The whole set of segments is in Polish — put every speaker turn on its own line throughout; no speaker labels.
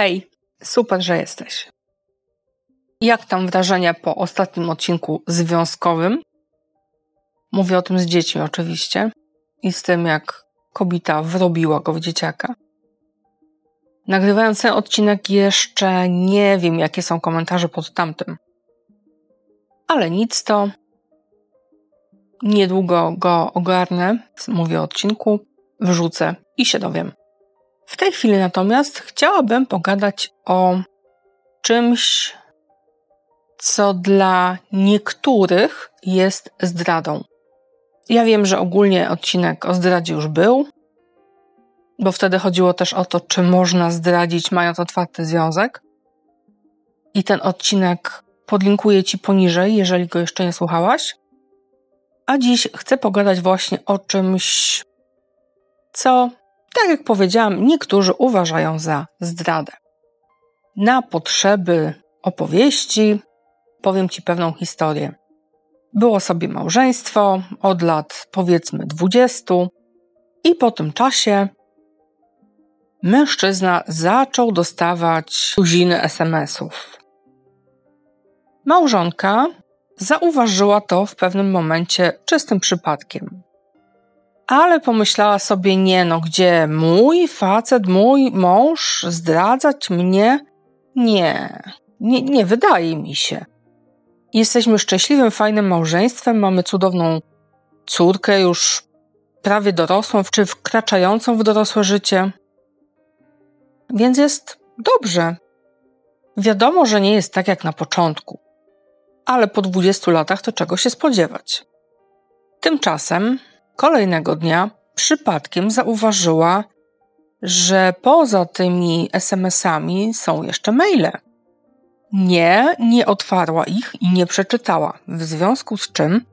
Hej, super, że jesteś. Jak tam wrażenia po ostatnim odcinku związkowym? Mówię o tym z dziećmi oczywiście i z tym, jak kobieta wrobiła go w dzieciaka. Nagrywając ten odcinek jeszcze nie wiem, jakie są komentarze pod tamtym. Ale nic to. Niedługo go ogarnę, mówię o odcinku, wrzucę i się dowiem. W tej chwili natomiast chciałabym pogadać o czymś, co dla niektórych jest zdradą. Ja wiem, że ogólnie odcinek o zdradzie już był, bo wtedy chodziło też o to, czy można zdradzić, mając otwarty związek. I ten odcinek podlinkuję Ci poniżej, jeżeli go jeszcze nie słuchałaś. A dziś chcę pogadać właśnie o czymś, co tak jak powiedziałam, niektórzy uważają za zdradę. Na potrzeby opowieści powiem Ci pewną historię. Było sobie małżeństwo od lat powiedzmy 20 i po tym czasie mężczyzna zaczął dostawać tuziny SMS-ów. Małżonka zauważyła to w pewnym momencie czystym przypadkiem ale pomyślała sobie, nie no, gdzie mój facet, mój mąż zdradzać mnie? Nie, nie, nie wydaje mi się. Jesteśmy szczęśliwym, fajnym małżeństwem, mamy cudowną córkę, już prawie dorosłą, czy wkraczającą w dorosłe życie. Więc jest dobrze. Wiadomo, że nie jest tak jak na początku, ale po 20 latach to czego się spodziewać. Tymczasem Kolejnego dnia przypadkiem zauważyła, że poza tymi SMS-ami są jeszcze maile. Nie, nie otwarła ich i nie przeczytała, w związku z czym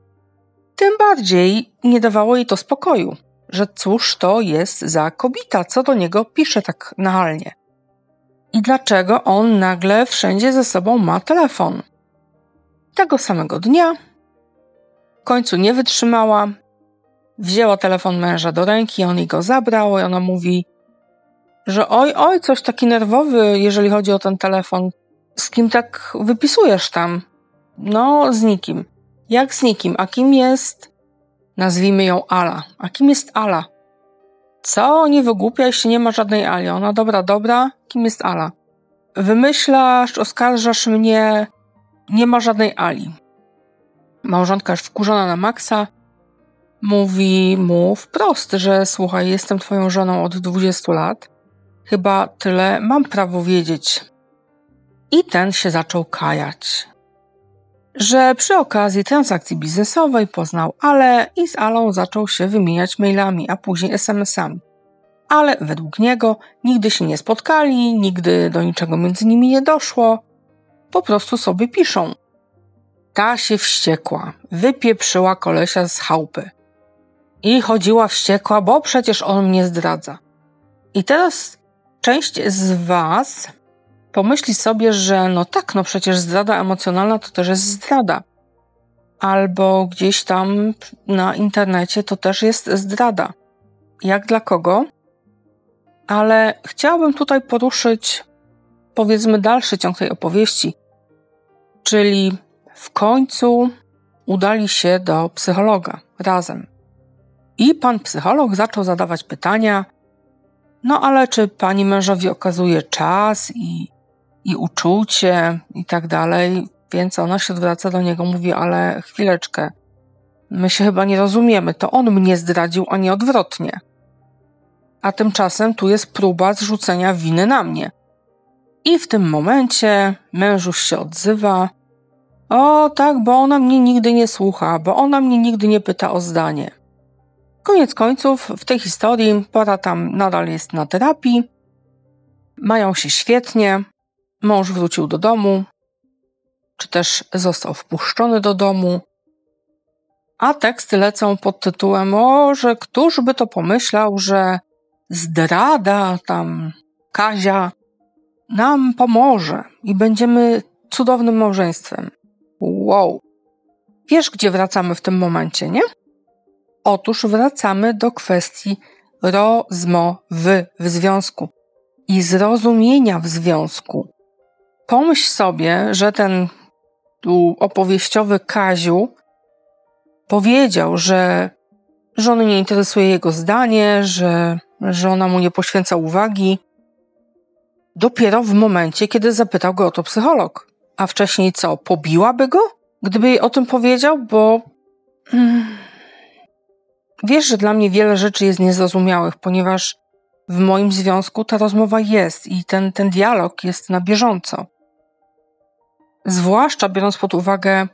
tym bardziej nie dawało jej to spokoju, że cóż to jest za kobieta, co do niego pisze tak nachalnie. I dlaczego on nagle wszędzie ze sobą ma telefon? Tego samego dnia w końcu nie wytrzymała, wzięła telefon męża do ręki, on jej go zabrał i ona mówi, że oj, oj, coś taki nerwowy, jeżeli chodzi o ten telefon. Z kim tak wypisujesz tam? No, z nikim. Jak z nikim? A kim jest? Nazwijmy ją Ala. A kim jest Ala? Co? Nie wygłupiaj się, nie ma żadnej Ali. Ona, dobra, dobra. Kim jest Ala? Wymyślasz, oskarżasz mnie. Nie ma żadnej Ali. Małżonka już wkurzona na maksa mówi mu wprost, że słuchaj, jestem twoją żoną od 20 lat, chyba tyle mam prawo wiedzieć. I ten się zaczął kajać, że przy okazji transakcji biznesowej poznał Ale i z Alą zaczął się wymieniać mailami, a później SMS-ami. Ale według niego nigdy się nie spotkali, nigdy do niczego między nimi nie doszło. Po prostu sobie piszą. Ta się wściekła, wypieprzyła kolesia z chałupy i chodziła wściekła, bo przecież on mnie zdradza. I teraz część z Was pomyśli sobie, że no tak, no przecież zdrada emocjonalna to też jest zdrada. Albo gdzieś tam na internecie to też jest zdrada. Jak dla kogo? Ale chciałabym tutaj poruszyć, powiedzmy, dalszy ciąg tej opowieści. Czyli w końcu udali się do psychologa razem. I pan psycholog zaczął zadawać pytania, no ale czy pani mężowi okazuje czas i, i uczucie i tak dalej? Więc ona się zwraca do niego, mówi, ale chwileczkę, my się chyba nie rozumiemy, to on mnie zdradził, a nie odwrotnie. A tymczasem tu jest próba zrzucenia winy na mnie. I w tym momencie mężuś się odzywa. O tak, bo ona mnie nigdy nie słucha, bo ona mnie nigdy nie pyta o zdanie. Koniec końców, w tej historii para tam nadal jest na terapii, mają się świetnie, mąż wrócił do domu, czy też został wpuszczony do domu, a teksty lecą pod tytułem o, że któż by to pomyślał, że zdrada tam Kazia nam pomoże i będziemy cudownym małżeństwem. Wow. Wiesz, gdzie wracamy w tym momencie, nie? Otóż wracamy do kwestii rozmowy w związku. i zrozumienia w związku. Pomyśl sobie, że ten tu opowieściowy Kaziu powiedział, że żony nie interesuje jego zdanie, że żona mu nie poświęca uwagi. Dopiero w momencie, kiedy zapytał go o to psycholog. A wcześniej co, pobiłaby go, gdyby jej o tym powiedział? Bo. Wiesz, że dla mnie wiele rzeczy jest niezrozumiałych, ponieważ w moim związku ta rozmowa jest i ten, ten dialog jest na bieżąco. Zwłaszcza biorąc pod uwagę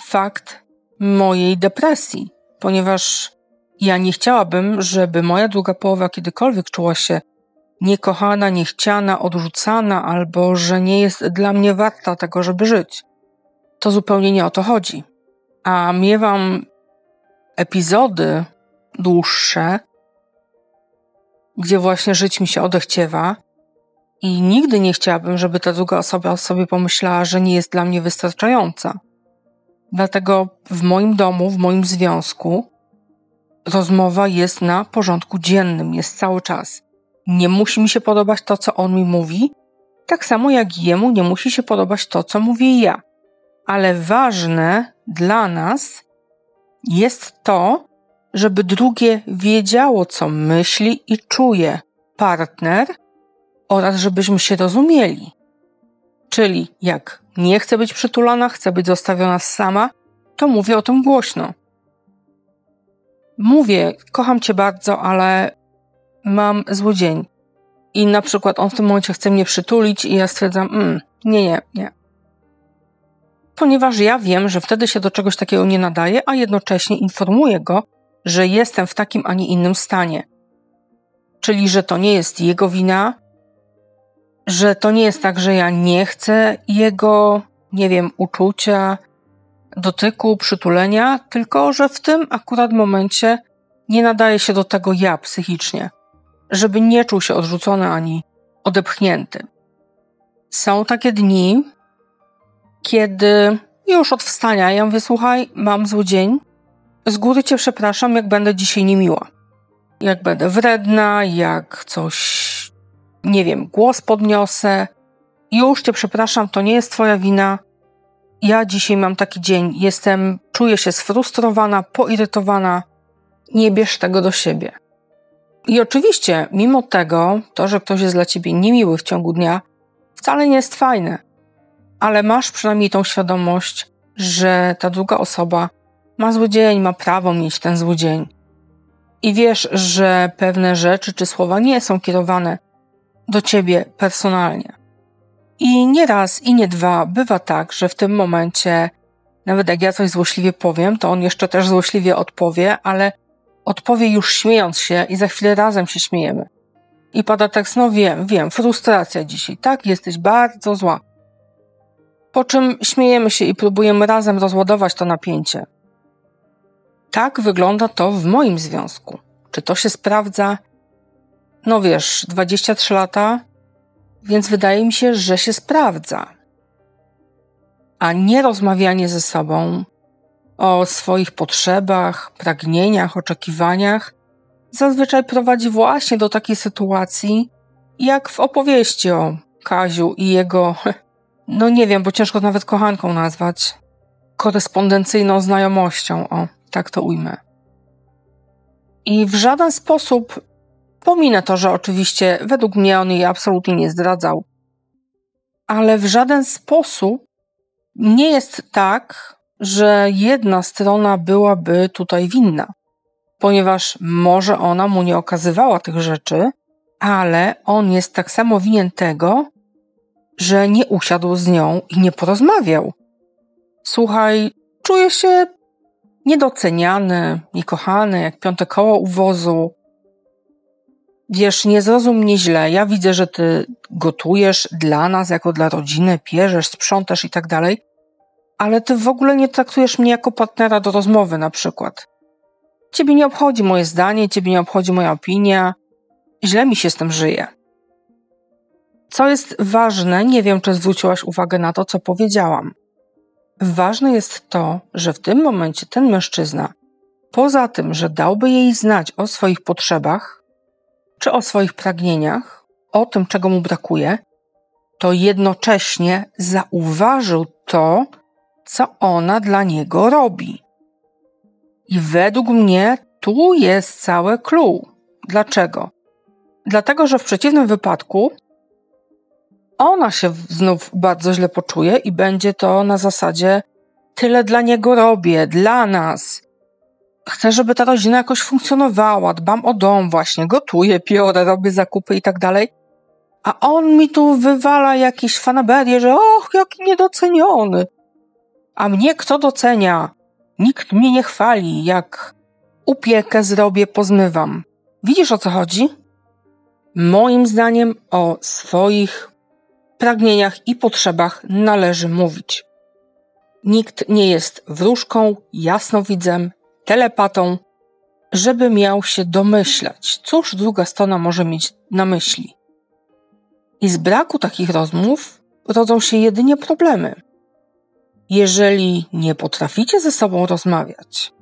fakt mojej depresji, ponieważ ja nie chciałabym, żeby moja druga połowa kiedykolwiek czuła się niekochana, niechciana, odrzucana, albo że nie jest dla mnie warta tego, żeby żyć. To zupełnie nie o to chodzi. A miewam epizody dłuższe, gdzie właśnie żyć mi się odechciewa i nigdy nie chciałabym, żeby ta druga osoba sobie pomyślała, że nie jest dla mnie wystarczająca. Dlatego w moim domu, w moim związku, rozmowa jest na porządku dziennym, jest cały czas. Nie musi mi się podobać to, co on mi mówi, tak samo jak jemu nie musi się podobać to, co mówię ja. Ale ważne dla nas jest to, żeby drugie wiedziało, co myśli i czuje partner oraz żebyśmy się rozumieli. Czyli jak nie chcę być przytulana, chcę być zostawiona sama, to mówię o tym głośno. Mówię, kocham cię bardzo, ale mam zły dzień. I na przykład on w tym momencie chce mnie przytulić i ja stwierdzam, mm, nie, nie, nie. Ponieważ ja wiem, że wtedy się do czegoś takiego nie nadaje, a jednocześnie informuję go, że jestem w takim, a nie innym stanie. Czyli, że to nie jest jego wina, że to nie jest tak, że ja nie chcę jego, nie wiem, uczucia, dotyku, przytulenia, tylko że w tym akurat momencie nie nadaje się do tego ja psychicznie, żeby nie czuł się odrzucony ani odepchnięty. Są takie dni, kiedy już od wstania ja mówię, słuchaj, mam zły dzień, z góry cię przepraszam, jak będę dzisiaj niemiła. Jak będę wredna, jak coś, nie wiem, głos podniosę. Już cię przepraszam, to nie jest twoja wina. Ja dzisiaj mam taki dzień, jestem, czuję się sfrustrowana, poirytowana. Nie bierz tego do siebie. I oczywiście, mimo tego, to, że ktoś jest dla ciebie niemiły w ciągu dnia, wcale nie jest fajne. Ale masz przynajmniej tą świadomość, że ta druga osoba ma zły dzień, ma prawo mieć ten zły dzień. I wiesz, że pewne rzeczy czy słowa nie są kierowane do ciebie personalnie. I nie raz, i nie dwa bywa tak, że w tym momencie, nawet jak ja coś złośliwie powiem, to on jeszcze też złośliwie odpowie, ale odpowie już śmiejąc się i za chwilę razem się śmiejemy. I pada tekst, no wiem, wiem, frustracja dzisiaj, tak, jesteś bardzo zła. Po czym śmiejemy się i próbujemy razem rozładować to napięcie. Tak wygląda to w moim związku. Czy to się sprawdza? No wiesz, 23 lata, więc wydaje mi się, że się sprawdza. A nie rozmawianie ze sobą o swoich potrzebach, pragnieniach, oczekiwaniach zazwyczaj prowadzi właśnie do takiej sytuacji, jak w opowieści o Kaziu i jego, no nie wiem, bo ciężko nawet kochanką nazwać, korespondencyjną znajomością, o, tak to ujmę. I w żaden sposób Pominę to, że oczywiście według mnie on jej absolutnie nie zdradzał. Ale w żaden sposób nie jest tak, że jedna strona byłaby tutaj winna, ponieważ może ona mu nie okazywała tych rzeczy, ale on jest tak samo winien tego, że nie usiadł z nią i nie porozmawiał. Słuchaj, czuję się niedoceniany, niekochany, jak piąte koło uwozu. Wiesz, nie zrozum mnie źle. Ja widzę, że ty gotujesz dla nas, jako dla rodziny, pierzesz, sprzątasz i tak dalej, ale ty w ogóle nie traktujesz mnie jako partnera do rozmowy, na przykład. Ciebie nie obchodzi moje zdanie, ciebie nie obchodzi moja opinia. Źle mi się z tym żyje. Co jest ważne, nie wiem, czy zwróciłaś uwagę na to, co powiedziałam. Ważne jest to, że w tym momencie ten mężczyzna, poza tym, że dałby jej znać o swoich potrzebach, czy o swoich pragnieniach, o tym, czego mu brakuje, to jednocześnie zauważył to, co ona dla niego robi. I według mnie tu jest całe clue. Dlaczego? Dlatego, że w przeciwnym wypadku ona się znów bardzo źle poczuje i będzie to na zasadzie tyle dla niego robię, dla nas. Chcę, żeby ta rodzina jakoś funkcjonowała, dbam o dom właśnie, gotuję, piorę, robię zakupy i tak dalej. A on mi tu wywala jakieś fanaberie, że och, jaki niedoceniony. A mnie kto docenia? Nikt mnie nie chwali, jak upiekę zrobię, pozmywam. Widzisz o co chodzi? Moim zdaniem o swoich pragnieniach i potrzebach należy mówić. Nikt nie jest wróżką, jasnowidzem, telepatą, żeby miał się domyślać, cóż druga strona może mieć na myśli. I z braku takich rozmów rodzą się jedynie problemy. Jeżeli nie potraficie ze sobą rozmawiać,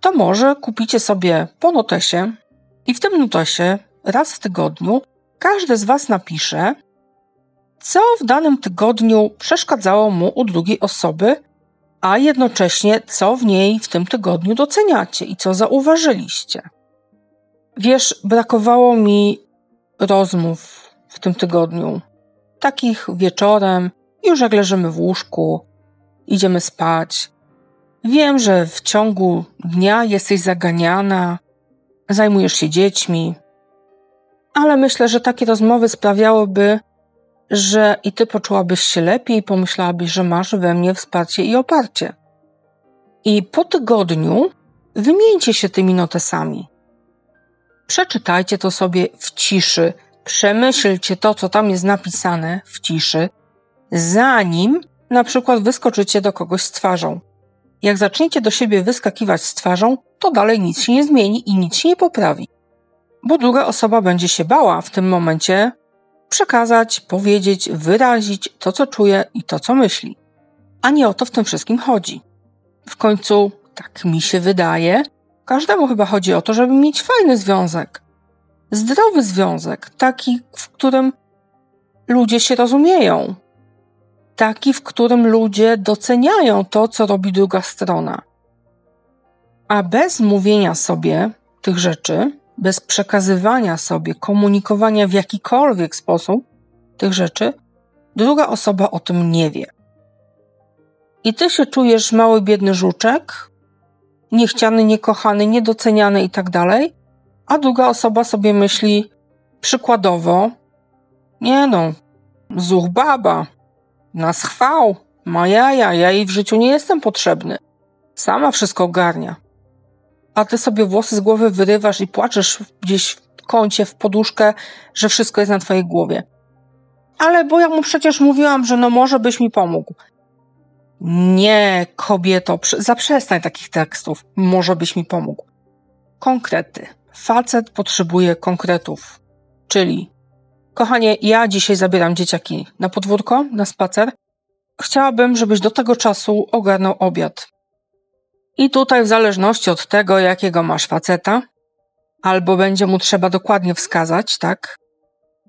to może kupicie sobie po notesie i w tym notesie raz w tygodniu każdy z Was napisze, co w danym tygodniu przeszkadzało mu u drugiej osoby, a jednocześnie co w niej w tym tygodniu doceniacie i co zauważyliście. Wiesz, brakowało mi rozmów w tym tygodniu. Takich wieczorem, już jak leżymy w łóżku, idziemy spać. Wiem, że w ciągu dnia jesteś zaganiana, zajmujesz się dziećmi, ale myślę, że takie rozmowy sprawiałyby, że i ty poczułabyś się lepiej pomyślałabyś, że masz we mnie wsparcie i oparcie. I po tygodniu wymieńcie się tymi notesami. Przeczytajcie to sobie w ciszy, przemyślcie to, co tam jest napisane w ciszy, zanim na przykład wyskoczycie do kogoś z twarzą. Jak zaczniecie do siebie wyskakiwać z twarzą, to dalej nic się nie zmieni i nic się nie poprawi. Bo druga osoba będzie się bała w tym momencie przekazać, powiedzieć, wyrazić to, co czuje i to, co myśli. A nie o to w tym wszystkim chodzi. W końcu, tak mi się wydaje, każdemu chyba chodzi o to, żeby mieć fajny związek. Zdrowy związek, taki, w którym ludzie się rozumieją. Taki, w którym ludzie doceniają to, co robi druga strona. A bez mówienia sobie tych rzeczy, bez przekazywania sobie, komunikowania w jakikolwiek sposób tych rzeczy, druga osoba o tym nie wie. I ty się czujesz mały, biedny żuczek, niechciany, niekochany, niedoceniany i tak dalej, a druga osoba sobie myśli przykładowo, nie no, zuch baba, na schwał, ma jaja, ja jej w życiu nie jestem potrzebny. Sama wszystko ogarnia a ty sobie włosy z głowy wyrywasz i płaczesz gdzieś w kącie, w poduszkę, że wszystko jest na twojej głowie. Ale bo ja mu przecież mówiłam, że no może byś mi pomógł. Nie, kobieto, zaprzestań takich tekstów. Może byś mi pomógł. Konkrety. Facet potrzebuje konkretów. Czyli, kochanie, ja dzisiaj zabieram dzieciaki na podwórko, na spacer. Chciałabym, żebyś do tego czasu ogarnął obiad. I tutaj, w zależności od tego, jakiego masz faceta, albo będzie mu trzeba dokładnie wskazać, tak?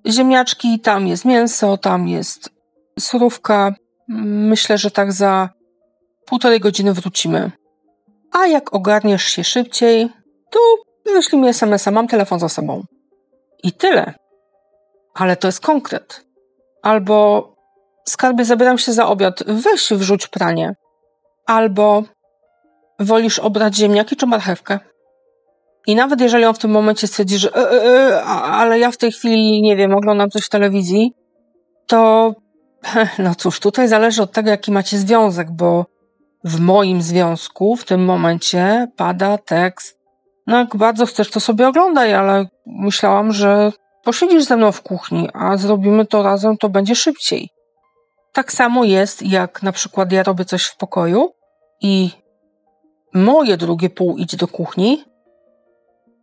Ziemniaczki, tam jest mięso, tam jest surówka. Myślę, że tak za półtorej godziny wrócimy. A jak ogarniesz się szybciej, to wyślij mi SMS-a, mam telefon za sobą. I tyle. Ale to jest konkret. Albo skarbie zabieram się za obiad, weź wrzuć pranie. Albo wolisz obrać ziemniaki czy marchewkę? I nawet jeżeli on w tym momencie stwierdzi, że e, e, e, ale ja w tej chwili, nie wiem, oglądam coś w telewizji, to no cóż, tutaj zależy od tego, jaki macie związek, bo w moim związku w tym momencie pada tekst no jak bardzo chcesz, to sobie oglądaj, ale myślałam, że posiedzisz ze mną w kuchni, a zrobimy to razem, to będzie szybciej. Tak samo jest, jak na przykład ja robię coś w pokoju i moje drugie pół idzie do kuchni,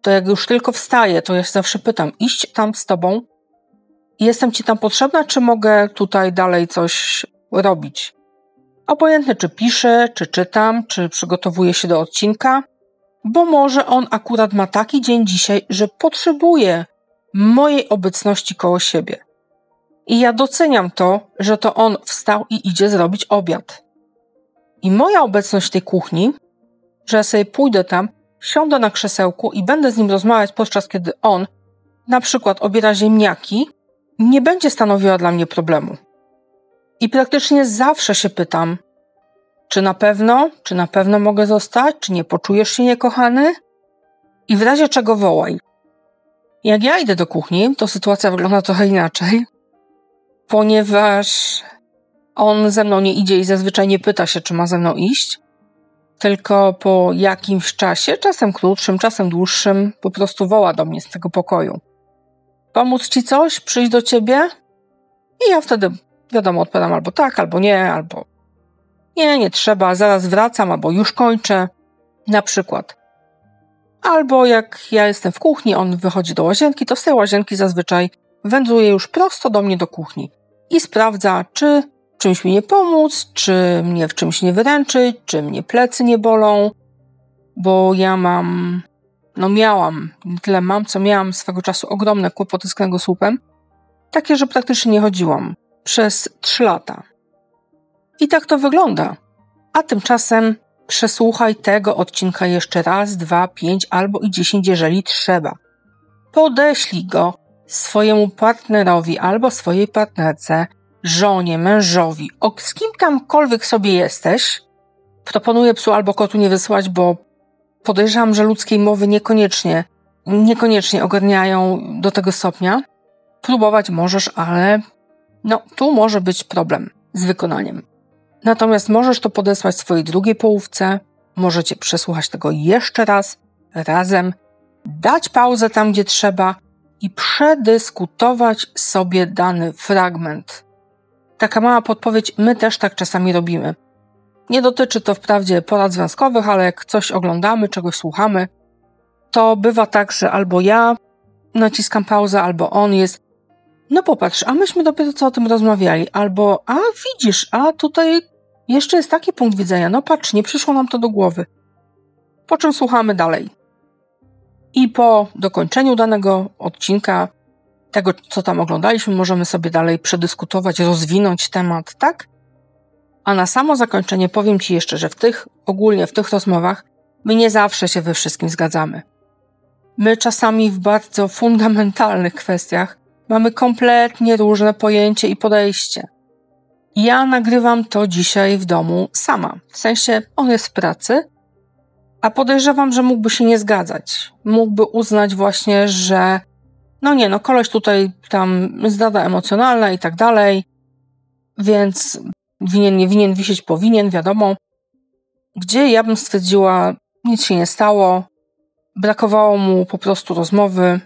to jak już tylko wstaję, to ja się zawsze pytam, iść tam z tobą? Jestem ci tam potrzebna, czy mogę tutaj dalej coś robić? Obojętne, czy piszę, czy czytam, czy przygotowuję się do odcinka, bo może on akurat ma taki dzień dzisiaj, że potrzebuje mojej obecności koło siebie. I ja doceniam to, że to on wstał i idzie zrobić obiad. I moja obecność w tej kuchni, że ja sobie pójdę tam, siądę na krzesełku i będę z nim rozmawiać podczas kiedy on na przykład obiera ziemniaki, nie będzie stanowiła dla mnie problemu. I praktycznie zawsze się pytam, czy na pewno, czy na pewno mogę zostać, czy nie poczujesz się niekochany? I w razie czego wołaj. Jak ja idę do kuchni, to sytuacja wygląda trochę inaczej, ponieważ on ze mną nie idzie i zazwyczaj nie pyta się, czy ma ze mną iść, tylko po jakimś czasie, czasem krótszym, czasem dłuższym, po prostu woła do mnie z tego pokoju. Pomóc ci coś? Przyjść do ciebie? I ja wtedy, wiadomo, odpowiadam albo tak, albo nie, albo nie, nie trzeba, zaraz wracam, albo już kończę. Na przykład. Albo jak ja jestem w kuchni, on wychodzi do łazienki, to z tej łazienki zazwyczaj wędruje już prosto do mnie do kuchni i sprawdza, czy czymś mi nie pomóc, czy mnie w czymś nie wyręczyć, czy mnie plecy nie bolą, bo ja mam, no miałam, nie tyle mam, co miałam swego czasu ogromne kłopoty z kręgosłupem, takie, że praktycznie nie chodziłam przez trzy lata. I tak to wygląda. A tymczasem przesłuchaj tego odcinka jeszcze raz, dwa, pięć albo i dziesięć, jeżeli trzeba. Podeślij go swojemu partnerowi albo swojej partnerce, żonie, mężowi, o z kim tamkolwiek sobie jesteś. Proponuję psu albo kotu nie wysłać, bo podejrzewam, że ludzkiej mowy niekoniecznie, niekoniecznie ogarniają do tego stopnia. Próbować możesz, ale no, tu może być problem z wykonaniem. Natomiast możesz to podesłać swojej drugiej połówce, możecie przesłuchać tego jeszcze raz, razem, dać pauzę tam, gdzie trzeba i przedyskutować sobie dany fragment. Taka mała podpowiedź, my też tak czasami robimy. Nie dotyczy to wprawdzie porad związkowych, ale jak coś oglądamy, czegoś słuchamy, to bywa tak, że albo ja naciskam pauzę, albo on jest. No popatrz, a myśmy dopiero co o tym rozmawiali, albo a widzisz, a tutaj jeszcze jest taki punkt widzenia. No patrz, nie przyszło nam to do głowy. Po czym słuchamy dalej. I po dokończeniu danego odcinka, tego co tam oglądaliśmy, możemy sobie dalej przedyskutować, rozwinąć temat, tak? A na samo zakończenie powiem Ci jeszcze, że w tych, ogólnie w tych rozmowach, my nie zawsze się we wszystkim zgadzamy. My czasami w bardzo fundamentalnych kwestiach mamy kompletnie różne pojęcie i podejście. Ja nagrywam to dzisiaj w domu sama. W sensie on jest w pracy, a podejrzewam, że mógłby się nie zgadzać. Mógłby uznać właśnie, że no nie, no koleś tutaj tam zdrada emocjonalna i tak dalej, więc winien, nie winien wisieć, powinien, wiadomo. Gdzie ja bym stwierdziła, nic się nie stało, brakowało mu po prostu rozmowy.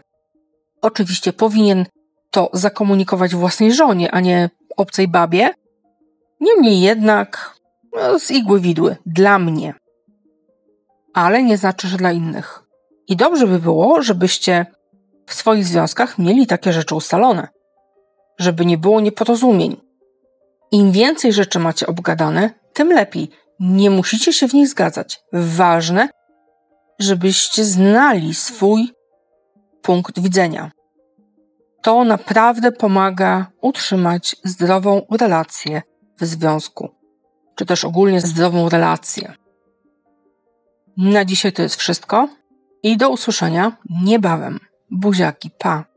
Oczywiście powinien to zakomunikować własnej żonie, a nie obcej babie, Niemniej jednak no, z igły widły dla mnie. Ale nie znaczy, że dla innych. I dobrze by było, żebyście w swoich związkach mieli takie rzeczy ustalone, żeby nie było nieporozumień. Im więcej rzeczy macie obgadane, tym lepiej. Nie musicie się w nich zgadzać. Ważne, żebyście znali swój punkt widzenia. To naprawdę pomaga utrzymać zdrową relację w związku, czy też ogólnie zdrową relację. Na dzisiaj to jest wszystko i do usłyszenia niebawem. Buziaki, pa!